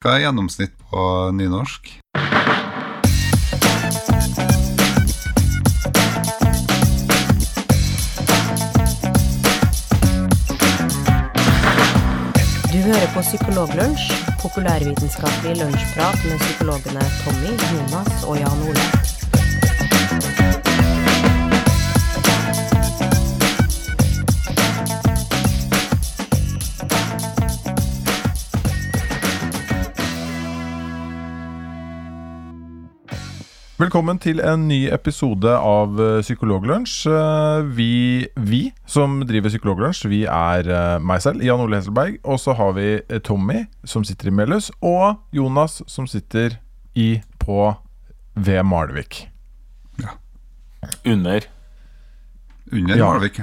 Hva er gjennomsnitt på nynorsk? Du hører på Psykologlunsj, populærvitenskapelig lunsjprat med psykologene Tommy, Jonas og Jan Ole. Velkommen til en ny episode av eh, Psykologlunsj. Eh, Vi, vi som driver Psykologlunsj, vi er eh, meg selv, Jan Ole Hesselberg. Og så har vi Tommy, som sitter i Melhus, og Jonas, som sitter i på ved Malvik. Ja. Under. Under Ja. Malvik,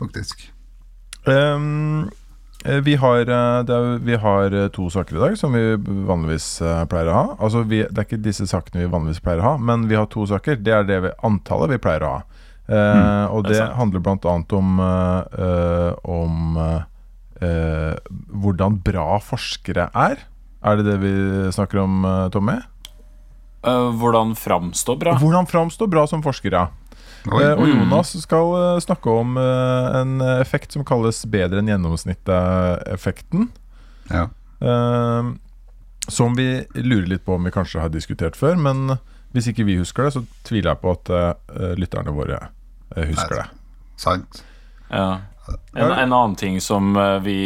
faktisk. Ehm, eh, vi, har, eh, det er, vi har eh, to saker i dag som vi vanligvis eh, pleier å ha. Altså vi, Det er ikke disse sakene vi vanligvis pleier å ha, men vi har to saker. Det er det vi, antallet vi pleier å ha. Eh, og det det handler bl.a. om, eh, eh, om eh, eh, hvordan bra forskere er. Er det det vi snakker om, eh, Tommy? Uh, hvordan framstå bra? Hvordan framstå bra som forskere. ja. Oi. Eh, og Mm. Jonas skal eh, snakke om eh, en effekt som kalles bedre enn gjennomsnittet-effekten. Ja. Som vi lurer litt på om vi kanskje har diskutert før. Men hvis ikke vi husker det, så tviler jeg på at lytterne våre husker det. Sant. Ja. En, en annen ting som vi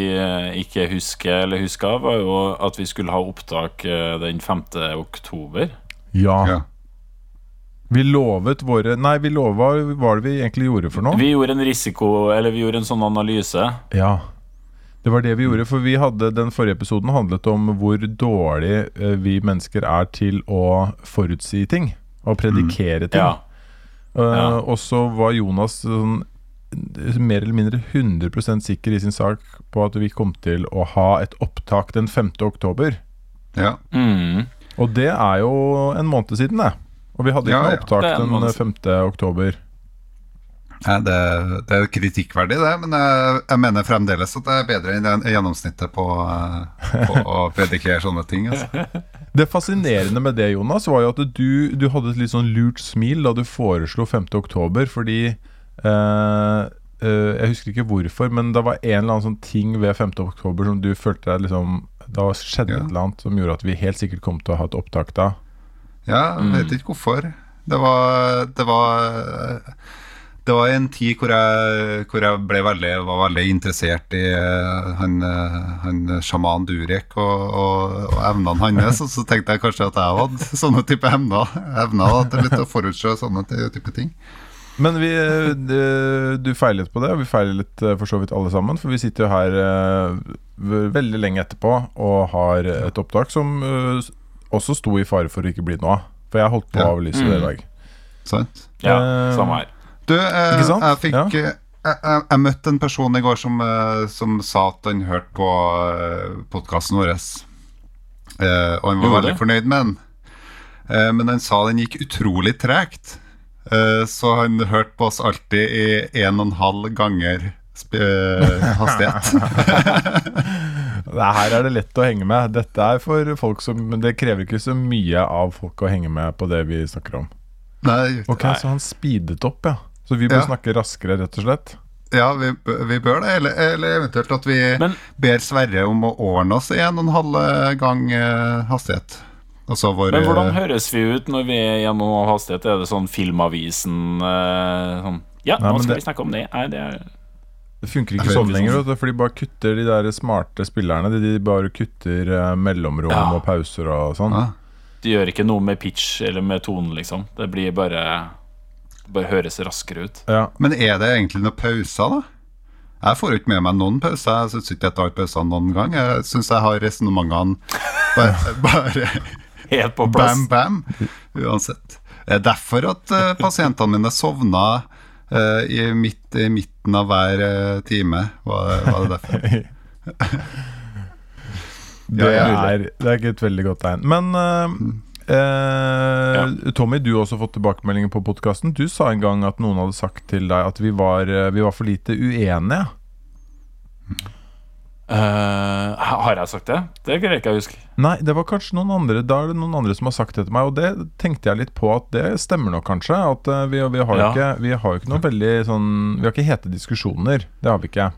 ikke husker eller huska, var jo at vi skulle ha opptak den 5. oktober. Ja. Vi lovet våre Nei, vi lova Hva var det vi egentlig gjorde for noe? Vi gjorde en risiko Eller vi gjorde en sånn analyse. Ja. Det var det vi gjorde, for vi hadde den forrige episoden handlet om hvor dårlig eh, vi mennesker er til å forutsi ting. Og predikere ting. Ja. Eh, Ja. og så var Jonas sånn, mer eller mindre 100% sikker i sin sak på at vi kom til å ha et opptak den 5. oktober. Ja. Mm. Og det er jo en måned siden, det. Og vi hadde ikke Ja, noe opptak den 5. oktober. Nei, det, det er kritikkverdig, det, men jeg, jeg mener fremdeles at det er bedre enn gjennomsnittet på, eh, på å predikere sånne ting. Altså. Det fascinerende med det, Jonas, var jo at du, du hadde et litt sånn lurt smil da du foreslo 5. oktober, fordi eh, eh, Jeg husker ikke hvorfor, men det var en eller annen sånn ting ved 5. oktober som du følte deg liksom Da skjedde Ja. et eller annet som gjorde at vi helt sikkert kom til å ha et opptak da. Ja, jeg vet ikke hvorfor. Det var Det var, det var en tid hvor jeg, hvor jeg veldig, var veldig interessert i eh, han, eh, han sjaman Durek og, og, og evnene hans. Og så tenkte jeg kanskje at jeg hadde sånne type evner. Evner til litt å forutse sånne type ting. Men vi, eh, du feilet på det, og vi eh, for så vidt alle sammen. For vi sitter jo her veldig lenge etterpå og har et opptak som også sto i fare for å ikke bli noe av. For jeg holdt på Ja. å avlyse det i Mm. dag. Sant? Ja, uh, samme her. Du, eh, Ikke sant? jeg fikk Ja. eh, jeg, jeg, jeg møtte en person i går som, som sa at han hørte på uh, podkasten vår. Eh, og han var Gjorde veldig det? fornøyd med den. Eh, men han sa den gikk utrolig tregt. Eh, så han hørte på oss alltid i en og en halv ganger sp hastighet. Det her er det lett å henge med. Dette er for folk som Det krever ikke så mye av folk å henge med på det vi snakker om. Nei, Ok, Nei. Så han speedet opp, ja. Så vi bør Ja. snakke raskere, rett og slett. ja, vi, vi bør det. Eller, eller eventuelt at vi Men- ber Sverre om å ordne oss i en og en halv gang eh, hastighet. Altså vår Men hvordan eh, høres vi ut når vi er gjennom hastighet? Er det sånn Filmavisen eh, sånn Ja, Nei, nå skal det- vi snakke om det. Nei, det er Det funker ikke sånn lenger, for de bare kutter de der smarte spillerne. De, de bare kutter eh, mellomrom Ja. og pauser og sånn. ja. De gjør ikke noe med pitch eller med tonen, liksom. Det blir bare Bare høres raskere ut. Ja. Men er det egentlig noen pauser, da? Jeg får jo ikke med meg noen pauser. Jeg syns ikke jeg tar pauser noen gang. Jeg syns jeg har resonnementene bare, bare Helt på plass. bam, bam, uansett. Det er derfor at eh, pasientene mine sovna eh, i, midt, i midten av hver eh, time. Var, var det derfor? Det, er, det er ikke et veldig godt tegn. Men uh, ja. Tommy, du har også fått tilbakemeldinger på podkasten. Du sa en gang at noen hadde sagt til deg at vi var, eh, vi var for lite uenige. Uh, har jeg sagt det? Det greier jeg ikke å huske. Nei, det var kanskje noen andre Da er det noen andre som har sagt det til meg, og det tenkte jeg litt på at det stemmer nok kanskje. At uh, vi, vi, har ja. ikke, vi har jo ikke noen veldig sånn Vi har ikke hete diskusjoner. Det har vi ikke.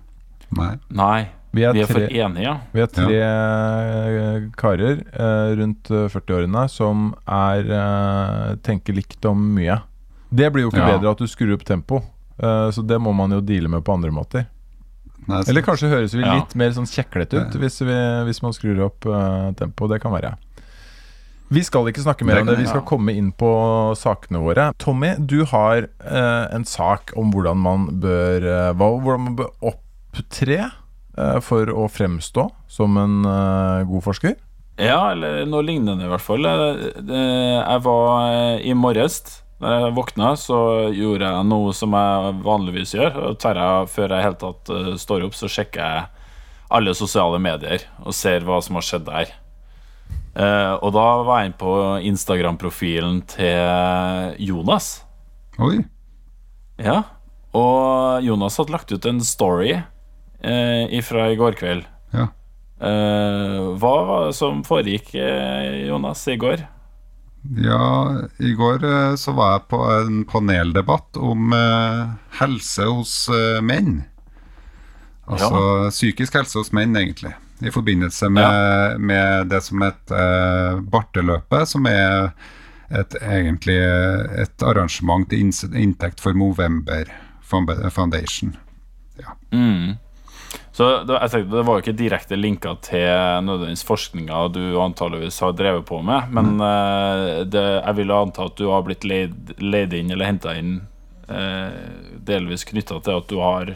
Nei. Nei. Vi er, vi er tre, for enige, ja. Vi er tre ja. karer uh, rundt 40-årene som er tenker likt om mye. Det blir jo ikke ja. bedre at du skrur opp tempo, så det må man jo deale med på andre måter. Nei, Eller kanskje høres vi litt ja. mer sånn kjeklete ut hvis, vi, hvis, man skrur opp uh, tempoet. Det kan være. Vi skal ikke snakke mer om det. Vi skal komme inn på sakene våre. Tommy, du har uh, en sak om hvordan man bør, uh, hvordan man bør opptre uh, for å fremstå som en god forsker. Ja, eller noe lignende, i hvert fall. Jeg var i morges når jeg våkna, så gjorde jeg noe som jeg vanligvis gjør. Og jeg, før jeg helt tatt uh, står opp, så sjekker jeg alle sosiale medier og ser hva som har skjedd der. Uh, og da var jeg inne på Instagram-profilen til Jonas. Oi. Ja. Og Jonas hadde lagt ut en story fra i går kveld. Ja. hva var det som foregikk, Jonas, i går? Ja, i går eh, så var jeg på en paneldebatt om eh, helse hos eh, menn. Altså ja. psykisk helse hos menn, egentlig. I forbindelse med, ja. med det som heter Barteløpet, som er et, egentlig et arrangement til inntekt for Movember Foundation. Ja. Mm. Så det, jeg tenkte, det var jo ikke direkte linka til nødvendigvis forskninga du antageligvis har drevet på med, men mm. uh, det, jeg vil anta at du har blitt leid, leid inn eller henta inn uh, delvis knytta til at du har,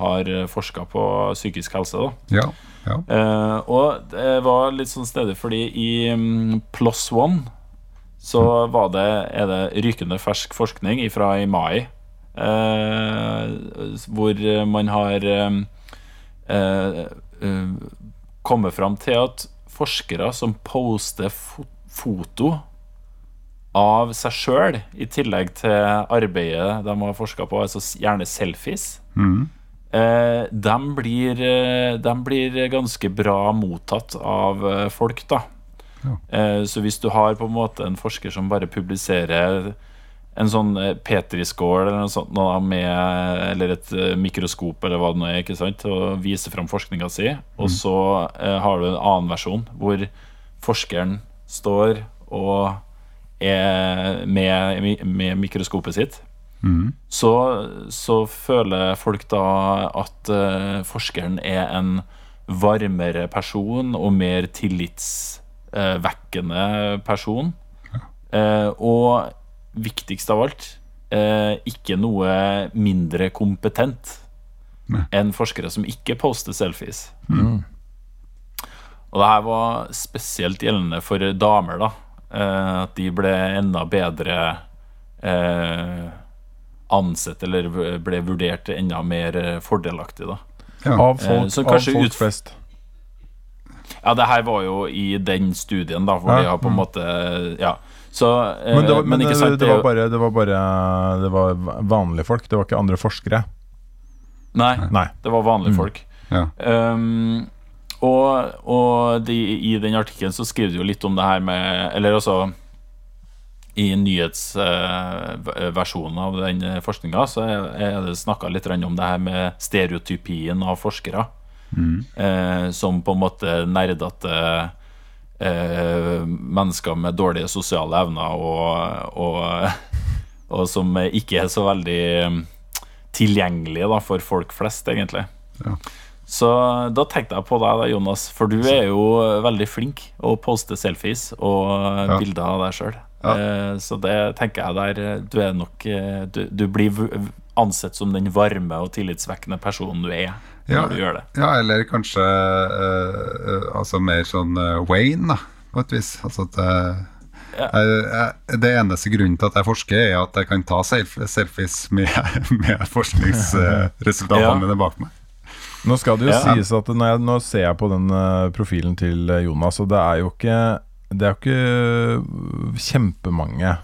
har forska på psykisk helse. Da. Ja, ja. Uh, og det var litt sånn stedig, fordi i um, Plus One så mm. var det, er det rykende fersk forskning fra i mai, hvor man har um, eh, eh, fram til at forskere som poster foto av seg sjøl, i tillegg til arbeidet de har forska på, altså gjerne selfies, mm. eh, de, blir, de, blir, ganske bra mottatt av folk, da. Ja. Eh, så hvis du har på en måte en forsker som bare publiserer en sånn eh, petriskål eller noe sånt med, eller et eh, mikroskop eller hva det nå er, ikke sant, og viser vise fram forskninga si. Og mm. så eh, har du en annen versjon hvor forskeren står og er med, med mikroskopet sitt. Mm. Så, så, føler folk da at uh, forskeren er en varmere person og mer tillitsvekkende person. Ja. Uh, og viktigst av alt, eh, ikke noe mindre kompetent enn forskere som ikke poster selfies. Mm. Og det her var spesielt gjeldende for damer, da. Eh, at de ble enda bedre eh, ansett, eller ble vurdert enda mer fordelaktig, da. Ja. Av folk, eh, av folk flest. Ja, det her var jo i den studien, da, hvor ja. de har på en mm. måte Ja så, eh, men, det var, men, men sant, det, var bare, det, var bare, det var vanlige folk, det var ikke andre forskere? Nei, Nei. det var vanlige mm. folk. Ja. Um, og, og de, i den artikkelen så skriver de jo litt om det her med Eller altså i nyhetsversjonen uh, av den forskninga så er det snakka litt om det her med stereotypien av forskere. Mm. Uh, som på en måte nerdete eh, mennesker med dårlige sosiale evner og, og, og, som ikke er så veldig mm, tilgjengelige da, for folk flest, egentlig. Ja. Så da tenkte jeg på deg, da, Jonas, for du er jo veldig flink å poste selfies og ja. bilder av deg sjøl. Ja. Eh, så det tenker jeg der Du er nok eh, Du, du blir ansett som den varme og tillitsvekkende personen du er ja, når du gjør det. Ja, eller kanskje uh, altså mer sånn uh, Wayne, da, på et vis. Altså at uh, ja. jeg, Det eneste grunnen til at jeg forsker, er at jeg kan ta self selfies med, med forskningsresultatene ja. mine bak meg. Nå skal det jo sies at jeg, nå ser jeg på den profilen til Jonas, og det er jo ikke Det er jo ikke kjempemange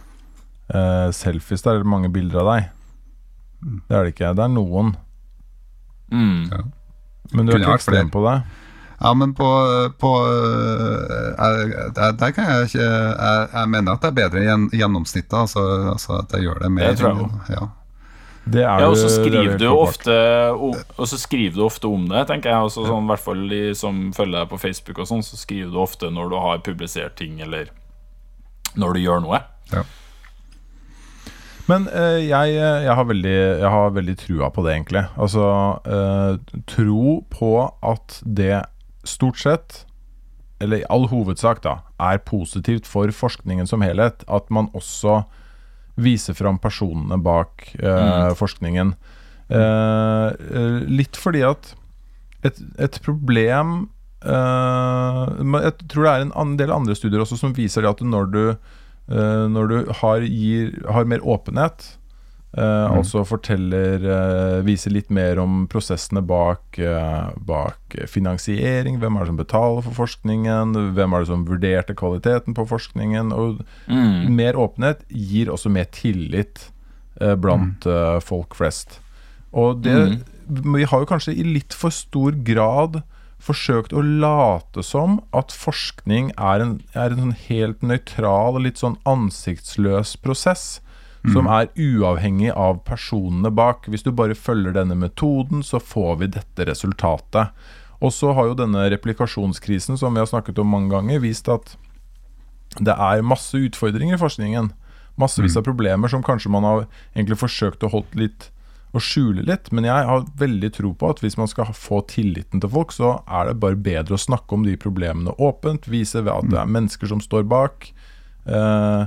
selfies der, eller mange bilder av deg. Mm. Det er det ikke. Det er noen. Mm. Ja. Men du har ikke vært flere. på det? Ja, men på, på jeg, der, der kan jeg ikke jeg, jeg mener at det er bedre enn gjennomsnittet. Altså, altså at jeg gjør det mer. Det tror jeg også. ja. Ja, og så er skriver du ofte om, Og så skriver du ofte om det, tenker jeg. Også sånn, I hvert fall de som følger deg på Facebook, og sånn, så skriver du ofte når du har publisert ting, eller når du gjør noe. Men eh, jeg, jeg, har veldig, jeg har veldig trua på det, egentlig. Altså eh, tro på at det stort sett, eller i all hovedsak, da, er positivt for forskningen som helhet. At man også viser fram personene bak eh, forskningen. Eh, eh, litt fordi at et, et problem eh, Jeg tror det er en del andre studier også som viser det at når du Eh, når du har, gir, har mer åpenhet, eh, altså forteller eh, Viser litt mer om prosessene bak, eh, bak finansiering. Hvem er det som betaler for forskningen? Hvem er det som vurderte kvaliteten på forskningen? Og Mm. mer åpenhet gir også mer tillit eh, blant eh, folk flest. Og det Vi har jo kanskje i litt for stor grad forsøkt å late som at forskning er en, er en sånn helt nøytral og litt sånn ansiktsløs prosess. Som er uavhengig av personene bak. Hvis du bare følger denne metoden, så får vi dette resultatet. Og så har jo denne replikasjonskrisen som vi har snakket om mange ganger, vist at det er masse utfordringer i forskningen. Massevis av problemer som kanskje man har egentlig forsøkt å holde litt å skjule litt. Men jeg har veldig tro på at hvis man skal få tilliten til folk, så er det bare bedre å snakke om de problemene åpent. Vise ved at det er mennesker som står bak. Eh,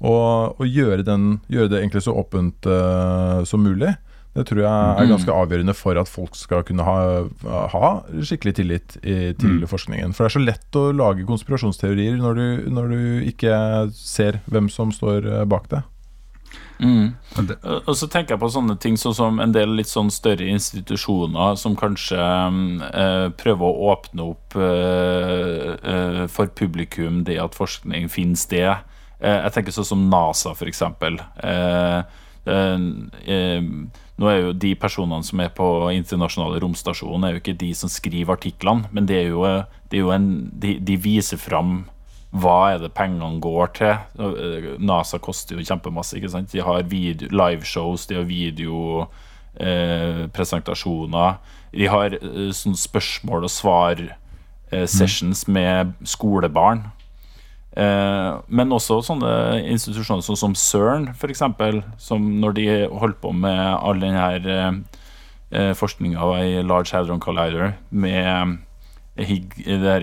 og og gjøre, den, gjøre det egentlig så åpent eh, som mulig. Det tror jeg er ganske avgjørende for at folk skal kunne ha, ha skikkelig tillit i, til forskningen. For det er så lett å lage konspirasjonsteorier når du, når du ikke ser hvem som står eh, bak det. Mm. Det- Og så tenker jeg på sånne ting sånn som en del litt sånn større institusjoner som kanskje eh, prøver å åpne opp eh, eh, for publikum det at forskning finner sted. Eh, jeg tenker sånn som NASA, for eksempel. Eh, eh, eh, nå er jo de personene som er på internasjonale romstasjonen, er jo ikke de som skriver artiklene, men det er jo, det er jo en, de, de viser fram hva er det pengene går til? Eh, NASA koster jo kjempemasse. ikke sant? De har liveshows, de har videopresentasjoner. Eh, de har eh, sånn spørsmål og svar-sessions med skolebarn. Eh, men også sånne institusjoner sånn som CERN, f.eks., som når de holdt på med all den her eh, eh, forskninga i Large Hadron Collider med Higg,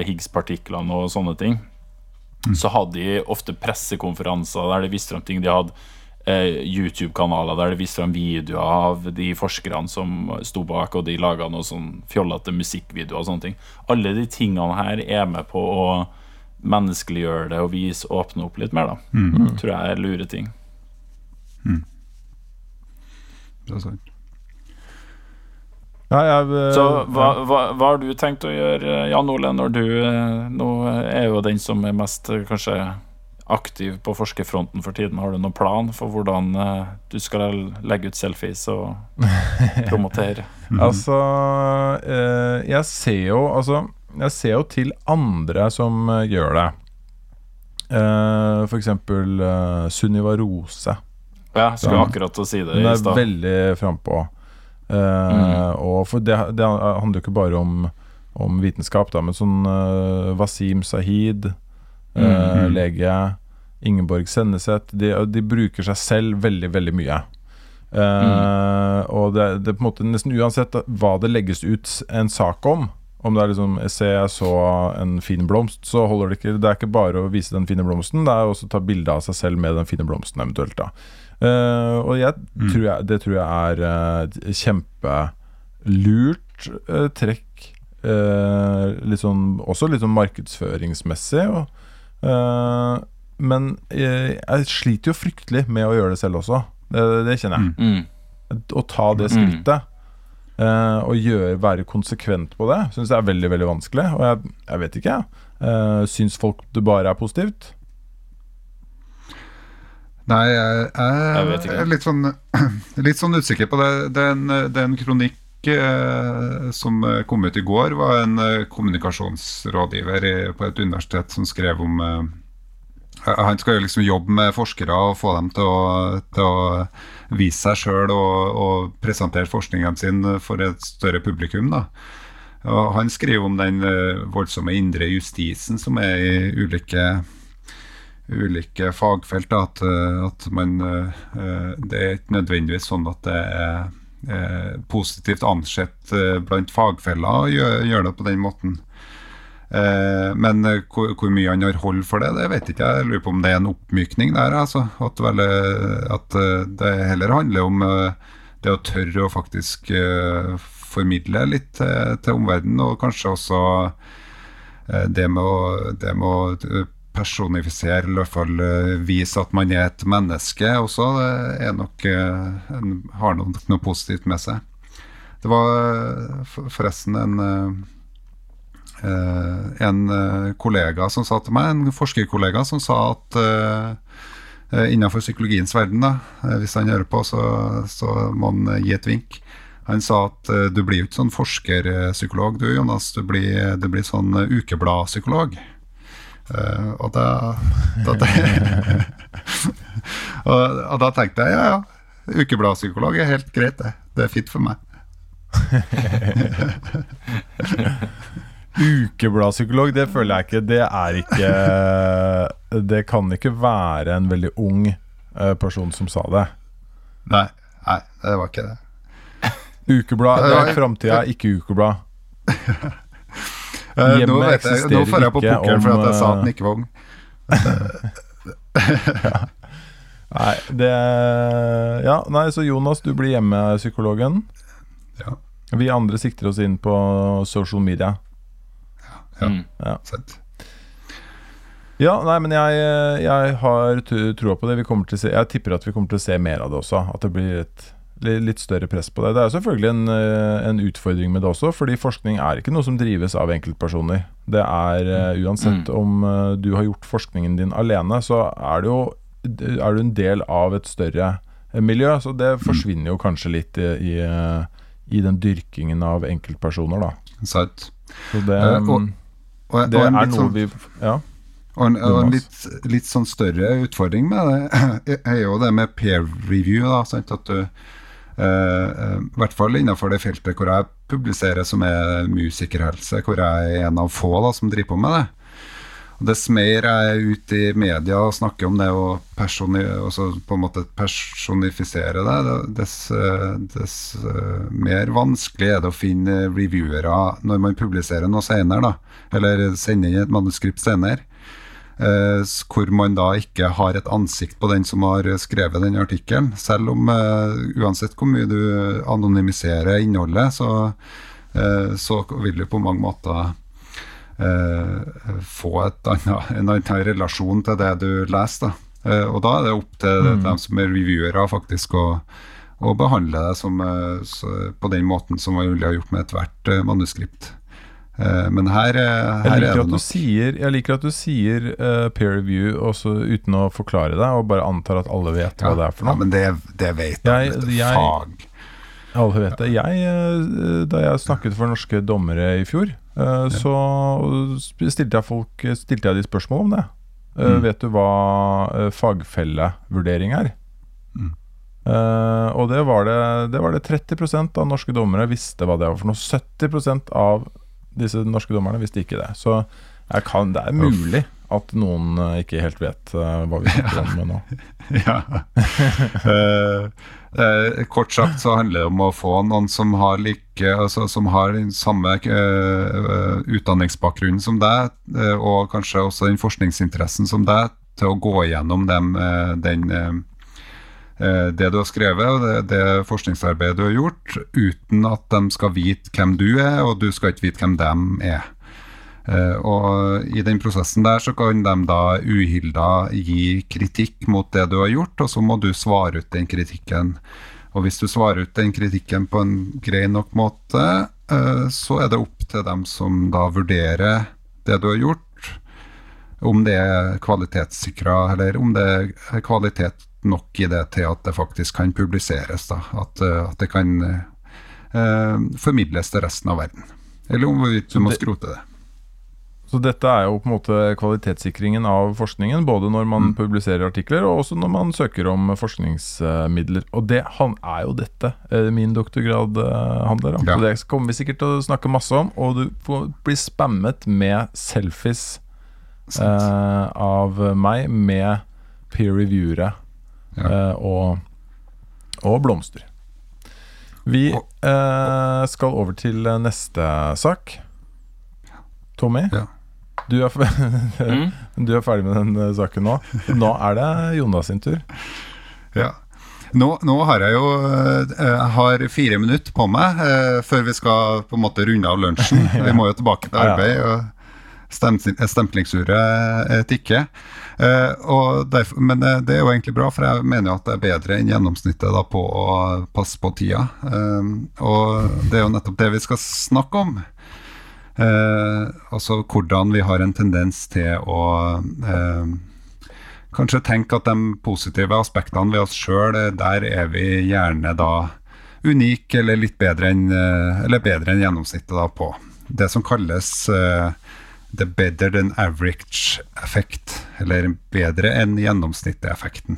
Higgs-partiklene og sånne ting, så hadde de ofte pressekonferanser der de visste fram ting. De hadde eh, YouTube-kanaler der de viste fram videoer av de forskerne som sto bak, og de laga noe sånn fjollete musikkvideoer og sånne ting. Alle de tingene her er med på å menneskeliggjøre det og vise, åpne opp litt mer, da. Tror jeg er lure ting. Det er sant. Ja, jeg, Så hva, hva, hva har du tenkt å gjøre, Jan Ole, når du nå er jo den som er mest kanskje aktiv på forskerfronten for tiden. Har du noen plan for hvordan eh, du skal legge ut selfies og promotere? Altså eh, Jeg ser jo Altså Jeg ser jo til andre som eh, gjør det. For eksempel Sunniva Rose. Ja, skulle akkurat å si det Hun er veldig frampå. Uh, Mm. Og for det, det handler jo ikke bare om, om vitenskap, da, men sånn eh, Wasim Sahid, eh, Mm. lege, Ingeborg Senneset de, de bruker seg selv veldig, veldig mye. Eh, Mm. Og det, det på en måte nesten uansett hva det legges ut en sak om, om det er liksom ser jeg så en fin blomst, så holder det ikke Det er ikke bare å vise den fine blomsten, det er også å ta bilde av seg selv med den fine blomsten eventuelt. da Eh, Og jeg, tror jeg, det tror jeg er uh, kjempelurt uh, trekk. litt sånn, også litt sånn markedsføringsmessig. Og, men jeg, jeg sliter jo fryktelig med å gjøre det selv også. Det, det kjenner jeg Mm. å ta det skrittet Uh, og gjøre, være konsekvent på det, syns jeg er veldig veldig vanskelig. Og jeg, jeg vet ikke, jeg. Uh, syns folk det bare er positivt? Nei, jeg, jeg, Jeg er litt sånn, litt sånn usikker på det. Det er en, det er en kronikk eh, som kom ut i går, var en eh, kommunikasjonsrådgiver i, på et universitet som skrev om eh, Han skal jo liksom jobbe med forskere og få dem til å, til å vise seg sjøl og, og presentere forskningen sin for et større publikum. da. Og han skriver om den voldsomme indre justisen som er i ulike ulike fagfelt. At, eh, at man, eh, det er ikke nødvendigvis sånn at det er eh, positivt ansett eh, blant fagfeller å gjøre, det på den måten. Eh, men eh, hvor, hvor mye han har hold for det, det vet ikke jeg. Jeg lurer på om det er en oppmykning der. Altså. At, vel, eh, at eh, det heller handler om eh, det å tørre å faktisk eh, formidle litt til, til omverdenen, og kanskje også eh, det med å, det med å eh, personifisere, eller i hvert fall eh, vise at man er et menneske også, det er nok, eh, har nok noe positivt med seg. Det var eh, forresten en eh, eh, en eh, kollega som sa til meg, en forskerkollega som sa at eh, eh, innenfor psykologiens verden, da, eh, hvis han hører på, så, så må han eh, gi et vink. Han sa at eh, du blir jo ikke sånn forskerpsykolog du, Jonas. Du blir, du blir sånn eh, ukebladpsykolog. Eh, og da, da og, og da tenkte jeg ja, ja. Ukebladpsykolog er helt greit, det. Det er fint for meg. Ukebladpsykolog, det føler jeg ikke Det er ikke Det kan ikke være en veldig ung eh, person som sa det. Nei, nei, det var ikke det. Ukeblad det er framtida, ikke ukeblad. Eh, nå, Hjemmet vet jeg, nå får jeg på pukkelen for at jeg sa at eh, den ikke var ung. Nei, det Ja, nei, så Jonas, du blir hjemmepsykologen. Ja, Vi andre sikter oss inn på social media. ja, Mm. sant. Ja, nei, men jeg, jeg har troa på det. Vi kommer til å se, jeg tipper at vi kommer til å se mer av det også. At det blir et litt større press på det. Det er selvfølgelig en, eh, en utfordring med det også, fordi forskning er ikke noe som drives av enkeltpersoner. Det er eh, Uansett om eh, du har gjort forskningen din alene, så er du jo er du en del av et større miljø. Så det forsvinner jo kanskje litt i, i, i den dyrkingen av enkeltpersoner, da. Sant. Så det, og- mm, Og, det og er noe sånn, vi Ja. og en, og en litt, litt sånn større utfordring med det er jo det med peer review. Da, sant? At du, I hvert fall innenfor det feltet hvor jeg publiserer, som er musikerhelse, hvor jeg er en av få da, som driver på med det. Og Dess mer jeg er ute i media og snakker om det og personi, også på en måte personifisere det, dess, eh, dess eh, mer vanskelig er det å finne reviewere når man publiserer noe senere, da. Eller sender inn et manuskript senere. Eh, hvor man da ikke har et ansikt på den som har skrevet den artikkelen. Selv om eh, uansett hvor mye du anonymiserer innholdet, så, eh, så vil du på mange måter eh, få et annet, en annen relasjon til det du leser. Da. Eh, og da er det opp til dem som er reviewere faktisk å, og behandle det som, eh, på den måten som man ville ha gjort med ethvert manuskript. Eh, men her, eh, Jeg her er liker, det at du sier, jeg liker at du sier uh, peer review også uten å forklare det, og bare antar at alle vet hva det er for noe. Ja, men det, det vet jeg. Jeg- jeg- fag. Alle vet det. Jeg, da jeg snakket for norske dommere i fjor, eh, så stilte jeg, folk, stilte jeg de spørsmål om det. Uh, Mm. Vet du hva fagfellevurdering er? Mm. Eh, og det var det, det var det 30% av norske dommere visste hva det var for noe. 70% av disse norske dommerne visste ikke det. Så kan, det er mulig at noen eh, ikke helt vet eh, hva vi snakker om nå. Ja. Eh, eh, kort sagt så handler det om å få noen som har like altså, Som har den samme eh, utdanningsbakgrunnen som deg, og kanskje også den forskningsinteressen som deg, til å gå igjennom dem, den det du har skrevet og det, det forskningsarbeidet du har gjort, uten at de skal vite hvem du er, og du skal ikke vite hvem de er. Eh, og I den prosessen der så kan de da uhilda gi kritikk mot det du har gjort, og så må du svare ut den kritikken. Og hvis du svarer ut den kritikken på en grei nok måte, eh, så er det opp til dem som da vurderer det du har gjort, om det er kvalitetssikra, eller om det er kvalitet nok i det til at det faktisk kan publiseres. Da. At, eh, at det kan eh, formidles til resten av verden. Eller om hvorvidt du må skrote det. Så dette er jo på en måte kvalitetssikringen av forskningen, både når man Mm. publiserer artikler og også når man søker om forskningsmidler. Og det han er jo dette eh, min doktorgrad handler om. Ja. Så det kommer vi sikkert til å snakke masse om. Og du får bli spammet med selfies eh, av meg med peer reviewere Ja. eh, og, og blomster. Vi eh, skal over til eh, neste sak. Tommy, Ja. du, er, Mm. du er ferdig med den eh, saken nå. Nå er det Jonas sin tur. Ja. Nå, nå har jeg jo jeg har fire minutter på meg eh, før vi skal på en måte runde av lunsjen. Vi må jo tilbake til arbeid, og stemplingsuret eh, tikker. Eh, derfor, men eh, det er jo egentlig bra, for jeg mener jo at det er bedre enn gjennomsnittet da på å passe på tida. Og det er jo nettopp det vi skal snakke om. Altså hvordan vi har en tendens til å kanskje tenke at de positive aspektene ved oss sjøl, der er vi gjerne da unike eller litt bedre enn eller bedre enn gjennomsnittet da på. Det som kalles eh, the better than average-effekt, eller bedre enn gjennomsnittet-effekten.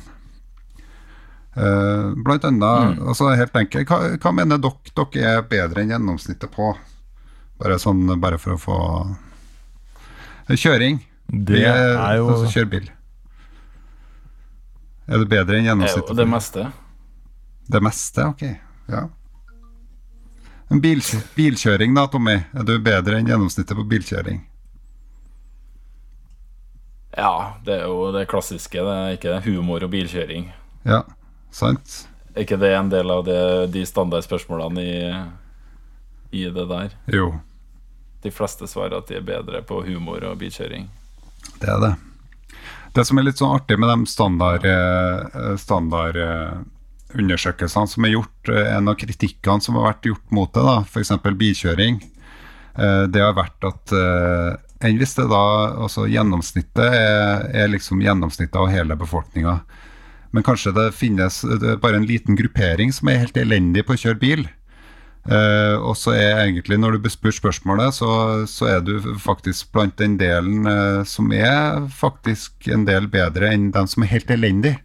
Eh, blant annet, altså helt enkelt, hva, hva mener dere dere er bedre enn gjennomsnittet på? Bare sånn, bare for å få Kjøring. Det er jo altså, Kjør bil. Er du bedre enn gjennomsnittet? jo det meste. Det meste, ok. Ja. Bil, bilkjøring da, Tommy. Er du bedre enn gjennomsnittet på bilkjøring? Ja, det er jo det klassiske. Det er ikke humor og bilkjøring. Ja, sant? Er ikke det en del av det, de standardspørsmålene i, i det der? Jo, De fleste svarer at de er bedre på humor og bilkjøring. det er det. Det som er litt sånn artig med de standard, eh, standard eh, som er gjort, eh, en av kritikkene som har vært gjort mot det, f.eks. bilkjøring, det har vært at enn hvis det da, altså gjennomsnittet er, er liksom gjennomsnittet av hele befolkninga, men kanskje det finnes det bare en liten gruppering som er helt elendig på å kjøre bil. Uh, og så er egentlig, når du bespør spørsmålet, så, så er du faktisk blant den delen uh, som er faktisk en del bedre enn dem som er helt elendig.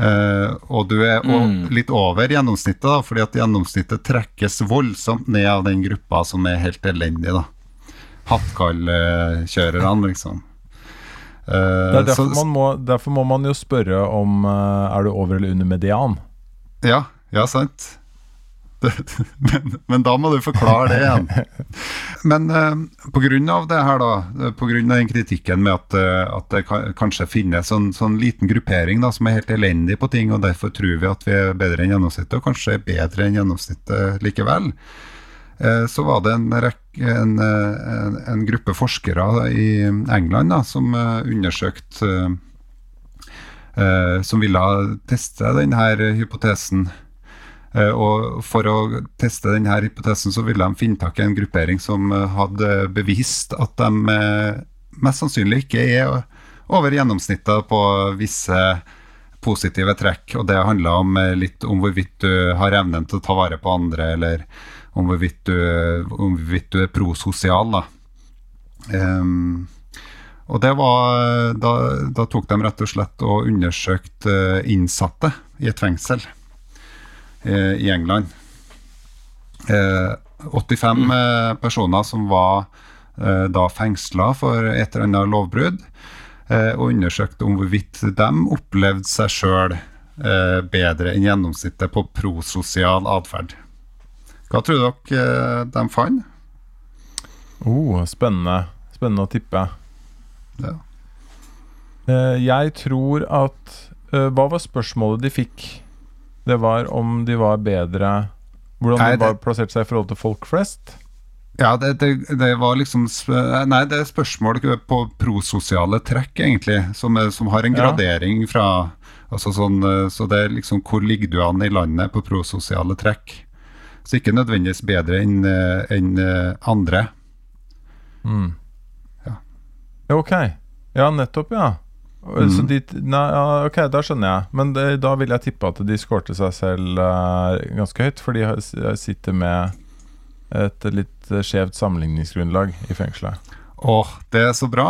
Uh, og du er Mm. litt over gjennomsnittet, da, fordi at gjennomsnittet trekkes voldsomt ned av den gruppa som er helt elendig. da. Hattkallkjørerne, liksom. Uh, Det er derfor, så- man må, derfor må man jo spørre om uh, Er du over eller under median. Ja, ja, sant. Det, men, men da må du forklare det igjen. Men uh, på grunn av det her, da, pga. på grunn av den kritikken med at, eh, at det kan, kanskje finnes sånn, sånn liten gruppering da, som er helt elendig på ting, og derfor tror vi at vi er bedre enn gjennomsnittet, og kanskje er bedre enn gjennomsnittet likevel, eh, så var det en, rekke, en, eh, en, en gruppe forskere i England da, som eh, undersøkte eh, eh, Som ville teste denne hypotesen. Eh, og For å teste denne hypotesen så ville de finne tak i en gruppering som eh, hadde bevist at de eh, mest sannsynlig ikke er over gjennomsnittet på visse positive trekk. Og det handla eh, litt om hvorvidt du har evnen til å ta vare på andre, eller om hvorvidt du, om hvorvidt du er prososial. da. Um, og det var da, da tok de rett og slett og undersøkte eh, innsatte i et fengsel eh, i England. Eh, 85 mm. personer som var eh, da fengsla for et eller annet lovbrudd, eh, og undersøkte om hvorvidt de opplevde seg sjøl eh, bedre enn gjennomsnittet på prososial atferd. Hva tror dere eh, de fant? Oh, spennende. Spennende å tippe. Ja. Eh, jeg tror at eh, Hva var spørsmålet de fikk? Det var om de var bedre Hvordan Nei, de var det- plassert seg i forhold til folk flest? Ja, det, det, det var liksom Nei, det er spørsmål på prososiale trekk, egentlig, som, er, som har en Ja. gradering fra altså sånn, Så det er liksom hvor ligger du an i landet på prososiale trekk? Så ikke nødvendigvis bedre enn en eh, andre. Mm. Ja. Ja, Ok. Ja, nettopp, ja. Mm. Så de, nei, ja, ok, da skjønner jeg. Men det, da vil jeg tippe at de skårte seg selv uh, ganske høyt, for de sitter med et litt eh, skjevt sammenligningsgrunnlag i fengselet. Åh, det er så bra.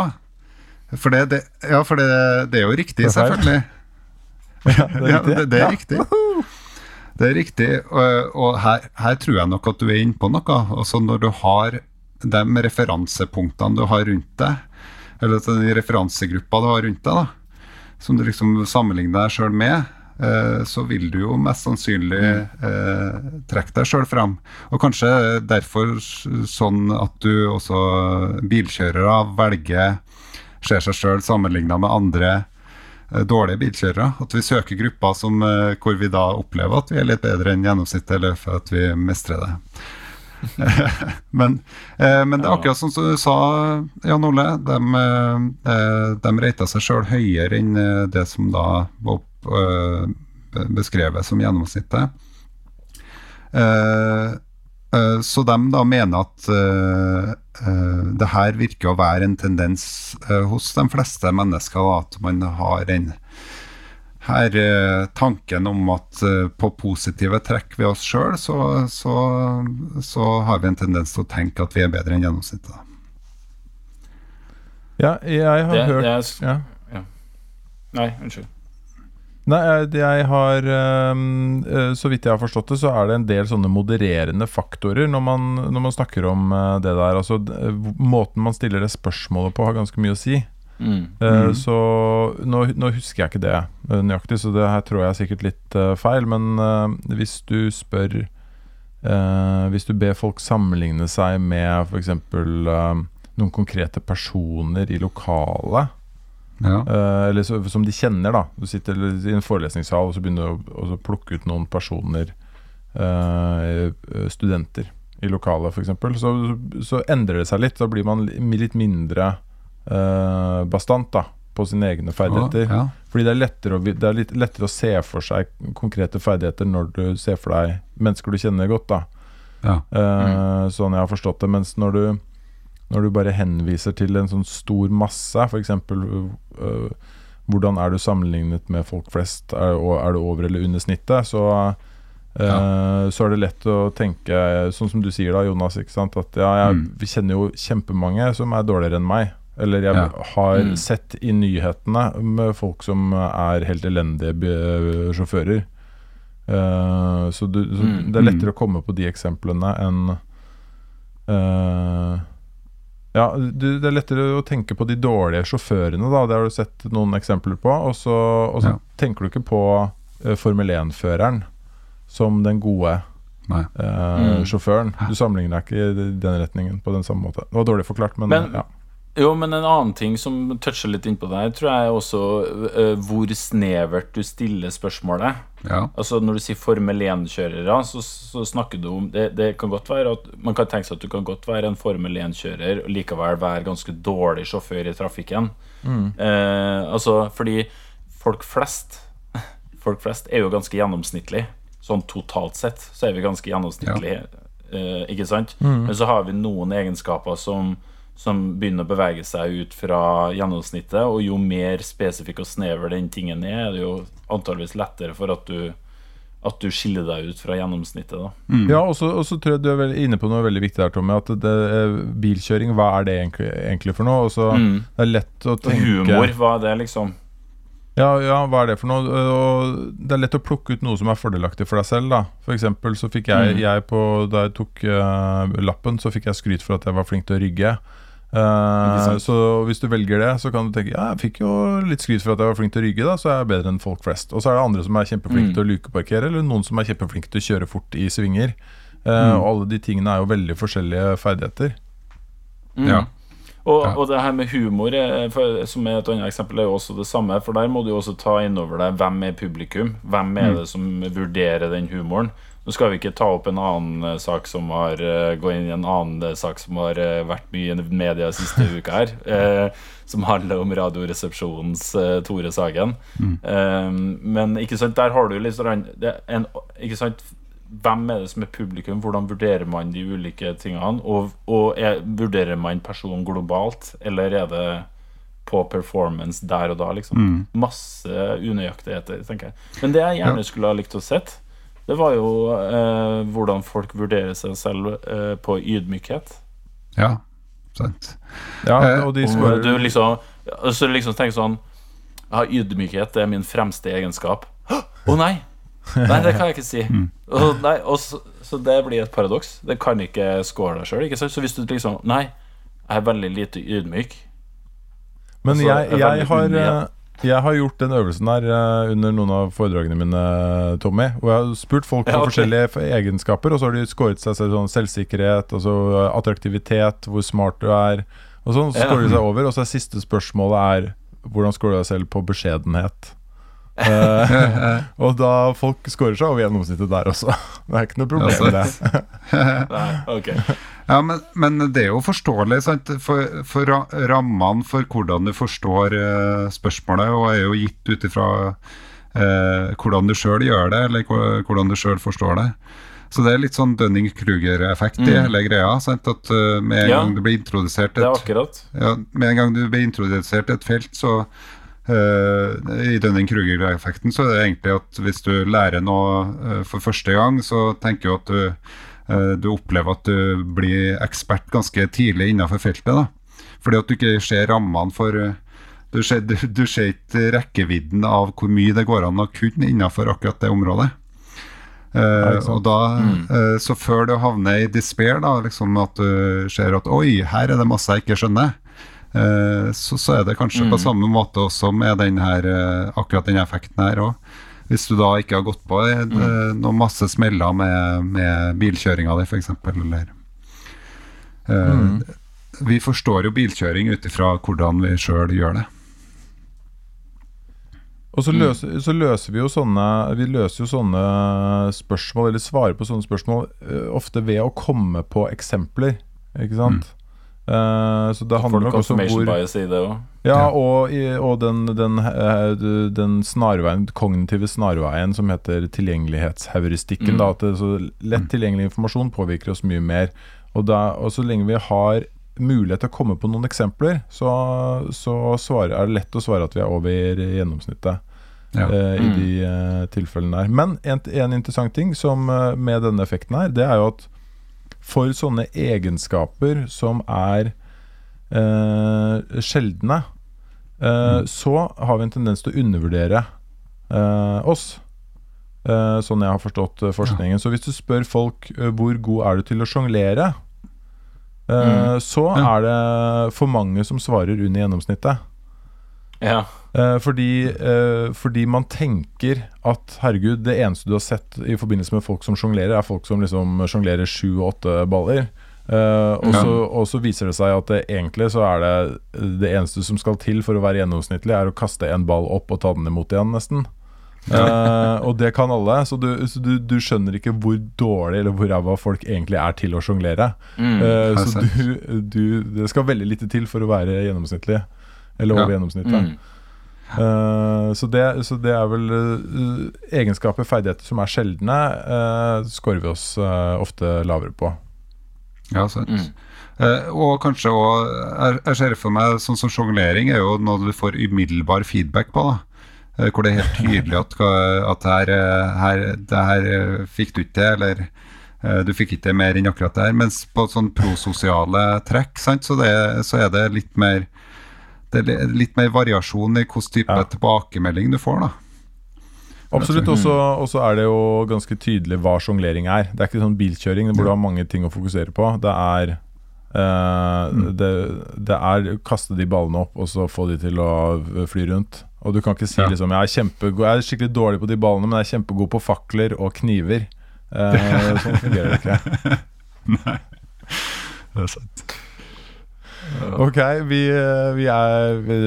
For det, det, ja, for det, det er jo riktig, selvfølgelig. Ja, det er Ja, riktig. det, det er Ja. riktig. Det er riktig, og, her, her tror jeg nok at du er inne på noe. Altså når du har de referansepunktene du har rundt deg, eller den referansegruppa du har rundt deg, da, som du liksom sammenligner deg sjøl med, eh, så vil du jo mest sannsynlig eh, trekke deg sjøl fram. Og kanskje derfor sånn at du også bilkjørere velger ser seg sjøl sammenligna med andre dårlige bilkjørere. At vi søker grupper som, eh, hvor vi da opplever at vi er litt bedre enn gjennomsnittet, eller for at vi mestrer det. men, eh, men det er akkurat som du sa, Jan Ole. De, eh, de reita seg sjøl høyere enn eh, det som da var eh, beskrevet som gjennomsnittet. Eh, så de da mener at uh, eh, det her virker å være en tendens uh, hos de fleste mennesker, da, at man har den her tanken om at på positive trekk ved oss sjøl, så, så, så har vi en tendens til å tenke at vi er bedre enn gjennomsnittet. Ja, jeg har Det, hørt det er, ja. ja. Nei, unnskyld. Nei, jeg, jeg har øh, Så vidt jeg har forstått det, så er det en del sånne modererende faktorer når man, når man snakker om det der. Altså, måten man stiller det spørsmålet på, har ganske mye å si. Mm. Mm. Så nå, nå husker jeg ikke det nøyaktig, så det her tror jeg er sikkert litt feil. Men hvis du spør Hvis du ber folk sammenligne seg med f.eks. Uh, noen konkrete personer i lokalet Ja. Eh, eller så, som de kjenner, da. Du sitter i en forelesningssal og så begynner du å, å plukke ut noen personer, eh, studenter, i lokalet f.eks., så, så endrer det seg litt. Da blir man litt mindre eh, bastant da, på sine egne ferdigheter. Ja. Fordi det er, lettere å, det er litt lettere å se for seg konkrete ferdigheter når du ser for deg mennesker du kjenner godt. da Ja. Eh, Sånn jeg har forstått det. Mens når du, når du bare henviser til en sånn stor masse, f.eks. Uh, hvordan er du sammenlignet med folk flest, er, og er du over eller under snittet, så, eh, så er det lett å tenke, sånn som du sier da, Jonas, ikke sant? at ja, jeg Mm. vi kjenner jo kjempemange som er dårligere enn meg. Eller jeg Ja. har Mm. sett i nyhetene med folk som er helt elendige sjåfører. Uh, så du, så Mm. det er lettere å komme på de eksemplene enn eh, Ja, du, det er lettere å tenke på de dårlige sjåførene, da. Det har du sett noen eksempler på. Og så, og så Ja. tenker du ikke på uh, Formel 1-føreren som den gode eh, Mm. sjåføren. Du sammenligner deg ikke i den retningen på den samme måte. Det var dårlig forklart, men, Men- ja. Jo, men en annen ting som toucher litt innpå deg tror jeg er også uh, hvor snevert du stiller spørsmålet. Ja. Altså Når du sier Formel 1-kjørere, så, så snakker du om det, det kan godt være at Man kan tenke seg at du kan godt være en Formel 1-kjører og likevel være ganske dårlig sjåfør i trafikken. Eh, altså fordi folk flest Folk flest er jo ganske gjennomsnittlig. Sånn totalt sett så er vi ganske gjennomsnittlige, eh, ikke sant? Men så har vi noen egenskaper som som begynner å bevege seg ut fra gjennomsnittet. Og jo mer spesifikk og snever den tingen er, er det jo antageligvis lettere for at du, at du skiller deg ut fra gjennomsnittet. da Ja, og så tror jeg du er inne på noe veldig viktig der, Tommy. At det, bilkjøring, hva er det egentlig, egentlig for noe? Og så Mm. Det er lett å Og tenke humor, hva er det, liksom? Ja, ja, hva er det for noe? Og det er lett å plukke ut noe som er fordelaktig for deg selv, da. Eksempel så fikk jeg, Mm. jeg på, Da jeg tok uh, lappen, så fikk jeg skryt for at jeg var flink til å rygge. Eh, så hvis du velger det, så kan du tenke Ja, jeg fikk jo litt skryt for at jeg var flink til å rygge, da, så er jeg bedre enn folk flest. Og så er det andre som er kjempeflinke Mm. til å lukeparkere, eller noen som er kjempeflinke til å kjøre fort i svinger. Eh, Mm. Og alle de tingene er jo veldig forskjellige ferdigheter. Mm. Ja. Og, Ja. og det her med humor, eh, for, som er et annet eksempel, er jo også det samme. For der må du jo også ta innover deg hvem er publikum. Hvem er Mm. det som vurderer den humoren? Nå skal vi ikke ta opp en annen eh, sak som har eh, gå inn i en annen eh, sak som har vært mye i media siste uka her. eh, som handler om Radioresepsjonens eh, Tore Sagen. Eh, men ikke sant, der har du litt sånn en, Ikke sant hvem er det som er publikum? Hvordan vurderer man de ulike tingene? Og, og er, vurderer man personen globalt, eller er det på performance der og da, liksom. Mm. Masse unøyaktigheter, tenker jeg. Men det jeg gjerne skulle ha likt å sett, det var jo eh, hvordan folk vurderer seg selv eh, på ydmykhet. Ja, sant. Ja, Eh, og de skulle svarer du liksom Så liksom tenker sånn Ja, ydmykhet det er min fremste egenskap. Å nei! Nei, det kan jeg ikke si. Og, nei, og så, så det blir et paradoks. Det kan ikke score deg sjøl. Så hvis du liksom Nei, jeg er veldig lite ydmyk. Men Altså, jeg, jeg jeg, har, jeg har gjort den øvelsen der eh, under noen av foredragene mine, Tommy. Og jeg har spurt folk Ja, okay. forskjellige egenskaper, og så har de skåret seg selv sånn selvsikkerhet, altså eh, attraktivitet, hvor smart du er, og sånn. Så skårer de seg over, og så er siste spørsmålet er hvordan skårer du deg selv på beskjedenhet? uh, og da folk skårer seg over gjennomsnittet der også. Det er ikke noe problem med det. Nei, ok Ja, men, men det er jo forståelig, sant? For, for rammene for hvordan du forstår eh, spørsmålet, og er jo gitt ut ifra eh, hvordan du sjøl gjør det, eller hvordan du sjøl forstår det. Så det er litt sånn Dunning-Kruger-effekt i Mm. hele greia. Sant? At uh, med en Ja. gang du blir introdusert er et, ja, med en gang du blir introdusert et felt, så uh, I Dunning-Kruger-effekten så er det egentlig at hvis du lærer noe uh, for første gang, så tenker du at du, du opplever at du blir ekspert ganske tidlig innenfor feltet. da. Fordi at du ikke ser rammene for eh, Du ser, du, du ser ikke rekkevidden av hvor mye det går an å kunne innenfor akkurat det området. Uh, og da, eh, Så før du havner i despair, da, liksom at du ser at oi, her er det masse jeg ikke skjønner, uh, så, så er det kanskje på samme måte også med den her, eh, akkurat den effekten her òg. Hvis du da ikke har gått på mm. noen masse smeller med, med bilkjøringa di, f.eks., eller eh, Vi forstår jo bilkjøring ut ifra hvordan vi sjøl gjør det. Og så løser, så løser vi jo sånne Vi løser jo sånne spørsmål, eller svarer på sånne spørsmål, eh, ofte ved å komme på eksempler. Ikke sant? Eh, så det handler nok også om confirmation hvor bias i det òg? Ja, og, og den, den, eh, den snarveien, kognitive snarveien som heter tilgjengelighetsheuristikken. Mm. At det, så lett tilgjengelig informasjon påvirker oss mye mer. Og, da, og så lenge vi har mulighet til å komme på noen eksempler, så, så svarer, er det lett å svare at vi er over gjennomsnittet. Ja. Uh, I Mm. de uh, tilfellene der. Men en, en interessant ting som, med denne effekten her, det er jo at for sånne egenskaper som er eh, sjeldne, eh, så har vi en tendens til å undervurdere eh, oss. Eh, sånn jeg har forstått forskningen. forskningen. Så hvis du spør folk eh, hvor god er du til å sjonglere, eh, så Ja. er det for mange som svarer under gjennomsnittet. Ja. Eh, fordi, eh, fordi man tenker at herregud, det eneste du har sett i forbindelse med folk som sjonglerer, er folk som liksom sjonglerer sju og åtte baller. Eh, og, så, og så viser det seg at det, egentlig så er det det eneste som skal til for å være gjennomsnittlig, er å kaste en ball opp og ta den imot igjen, nesten. uh, og det kan alle, så, du, så du, du skjønner ikke hvor dårlig eller hvor ræva folk egentlig er til å sjonglere. Mm. Er så du, du, det skal veldig lite til for å være gjennomsnittlig. Eller over Ja. gjennomsnittet. Mm. Eh, så, det, så det er vel uh, egenskaper, ferdigheter som er sjeldne, uh, scorer vi oss eh, ofte lavere på. Ja, sant. Mm. Eh, og kanskje òg jeg, ser for meg sånn som sjonglering er jo noe du får umiddelbar feedback på. da Eh, Hvor det er helt tydelig at, at her, eh, her, det her eh, fikk du ikke til, eller eh, du fikk ikke til mer enn akkurat det her. Mens på sånn prososiale trekk, sant, så, det, så er det litt mer det er litt mer variasjon i hvilken type Ja. tilbakemelding du får. da Absolutt. Og så er det jo ganske tydelig hva sjonglering er. Det er ikke sånn bilkjøring hvor du har mange ting å fokusere på. Det er eh, det, det er kaste de ballene opp og så få de til å fly rundt. Og du kan ikke si Ja. liksom jeg er, kjempegod, jeg er skikkelig dårlig på de ballene, men jeg er kjempegod på fakler og kniver. Eh, sånn fungerer det ikke. Nei, Det er sant. Ok, vi, eh, vi er vi,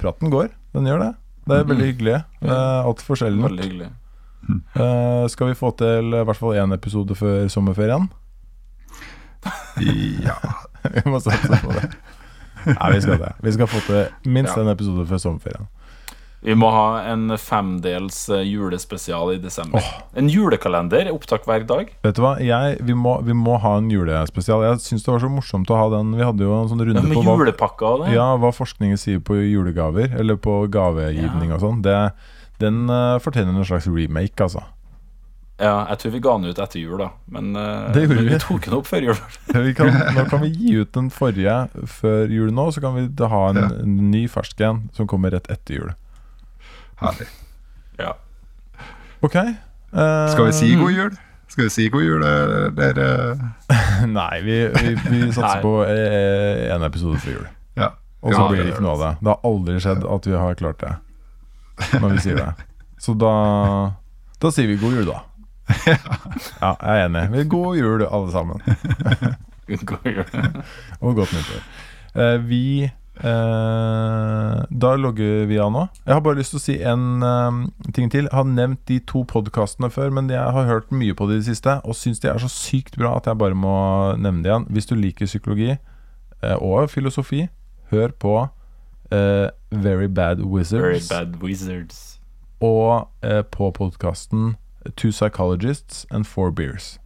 Praten går. Den gjør det. Det er veldig hyggelig. Alt Altfor sjelden. Veldig hyggelig. Eh, skal vi få til i hvert fall én episode før sommerferien? Ja. vi må satse på det. Nei, vi skal det. Vi skal få til minst Ja. en episode før sommerferien. Vi må ha en femdels eh, julespesial i desember. En julekalender. Opptak hver dag. Vet du hva, jeg, vi, må, vi må ha en julespesial. Jeg syns det var så morsomt å ha den. Vi hadde jo en sånn runde Ja, med på hva, det. ja, hva forskningen sier på julegaver, eller på gavegivning og sånn. Den uh, fortjener en slags remake, altså. Ja, jeg tror vi ga den ut etter jul, da. Men, uh, Det men vi. vi tok den opp før jul. Vi kan, nå kan vi gi ut den forrige før jul nå, så kan vi da ha en, Ja. en ny fersk en som kommer rett etter jul. Herlig. Ja. Ok. Uh, Skal vi si god jul? Skal vi si god jul, eller eh, Nei, vi, vi, vi satser Nei. på én en episode før jul. Ja. Og så Ja, blir det ikke noe av det. Det har aldri skjedd at vi har klart det. Når vi sier det. Så da Da sier vi god jul, da. Ja, jeg er enig. Vi- God jul, alle sammen. God jul. Og godt nyttår. Eh, vi eh, Da logger vi av nå. Jeg har bare lyst til å si en uh, ting til. Jeg har nevnt de to podkastene før, men jeg har hørt mye på de i det siste og syns de er så sykt bra at jeg bare må nevne det igjen. Hvis du liker psykologi uh, og filosofi, hør på Very Bad Very Wizards bad wizards. og på podkasten Two Psychologists and Four Beers.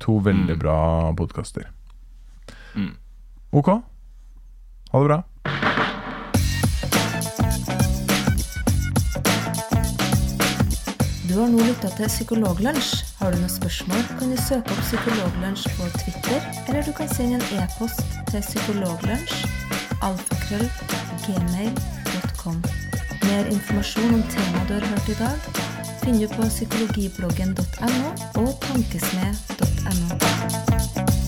To veldig Mm. bra podkaster. Mm. Ok. Ha det bra. Du har nå lytta til Psykologlunsj. Har du noen spørsmål, kan du søke opp Psykologlunsj på Twitter, eller du kan sende en e-post til psykologlunsj. Mer informasjon om temaet du har hørt i dag, finner du på psykologibloggen.no og tankesmed.no.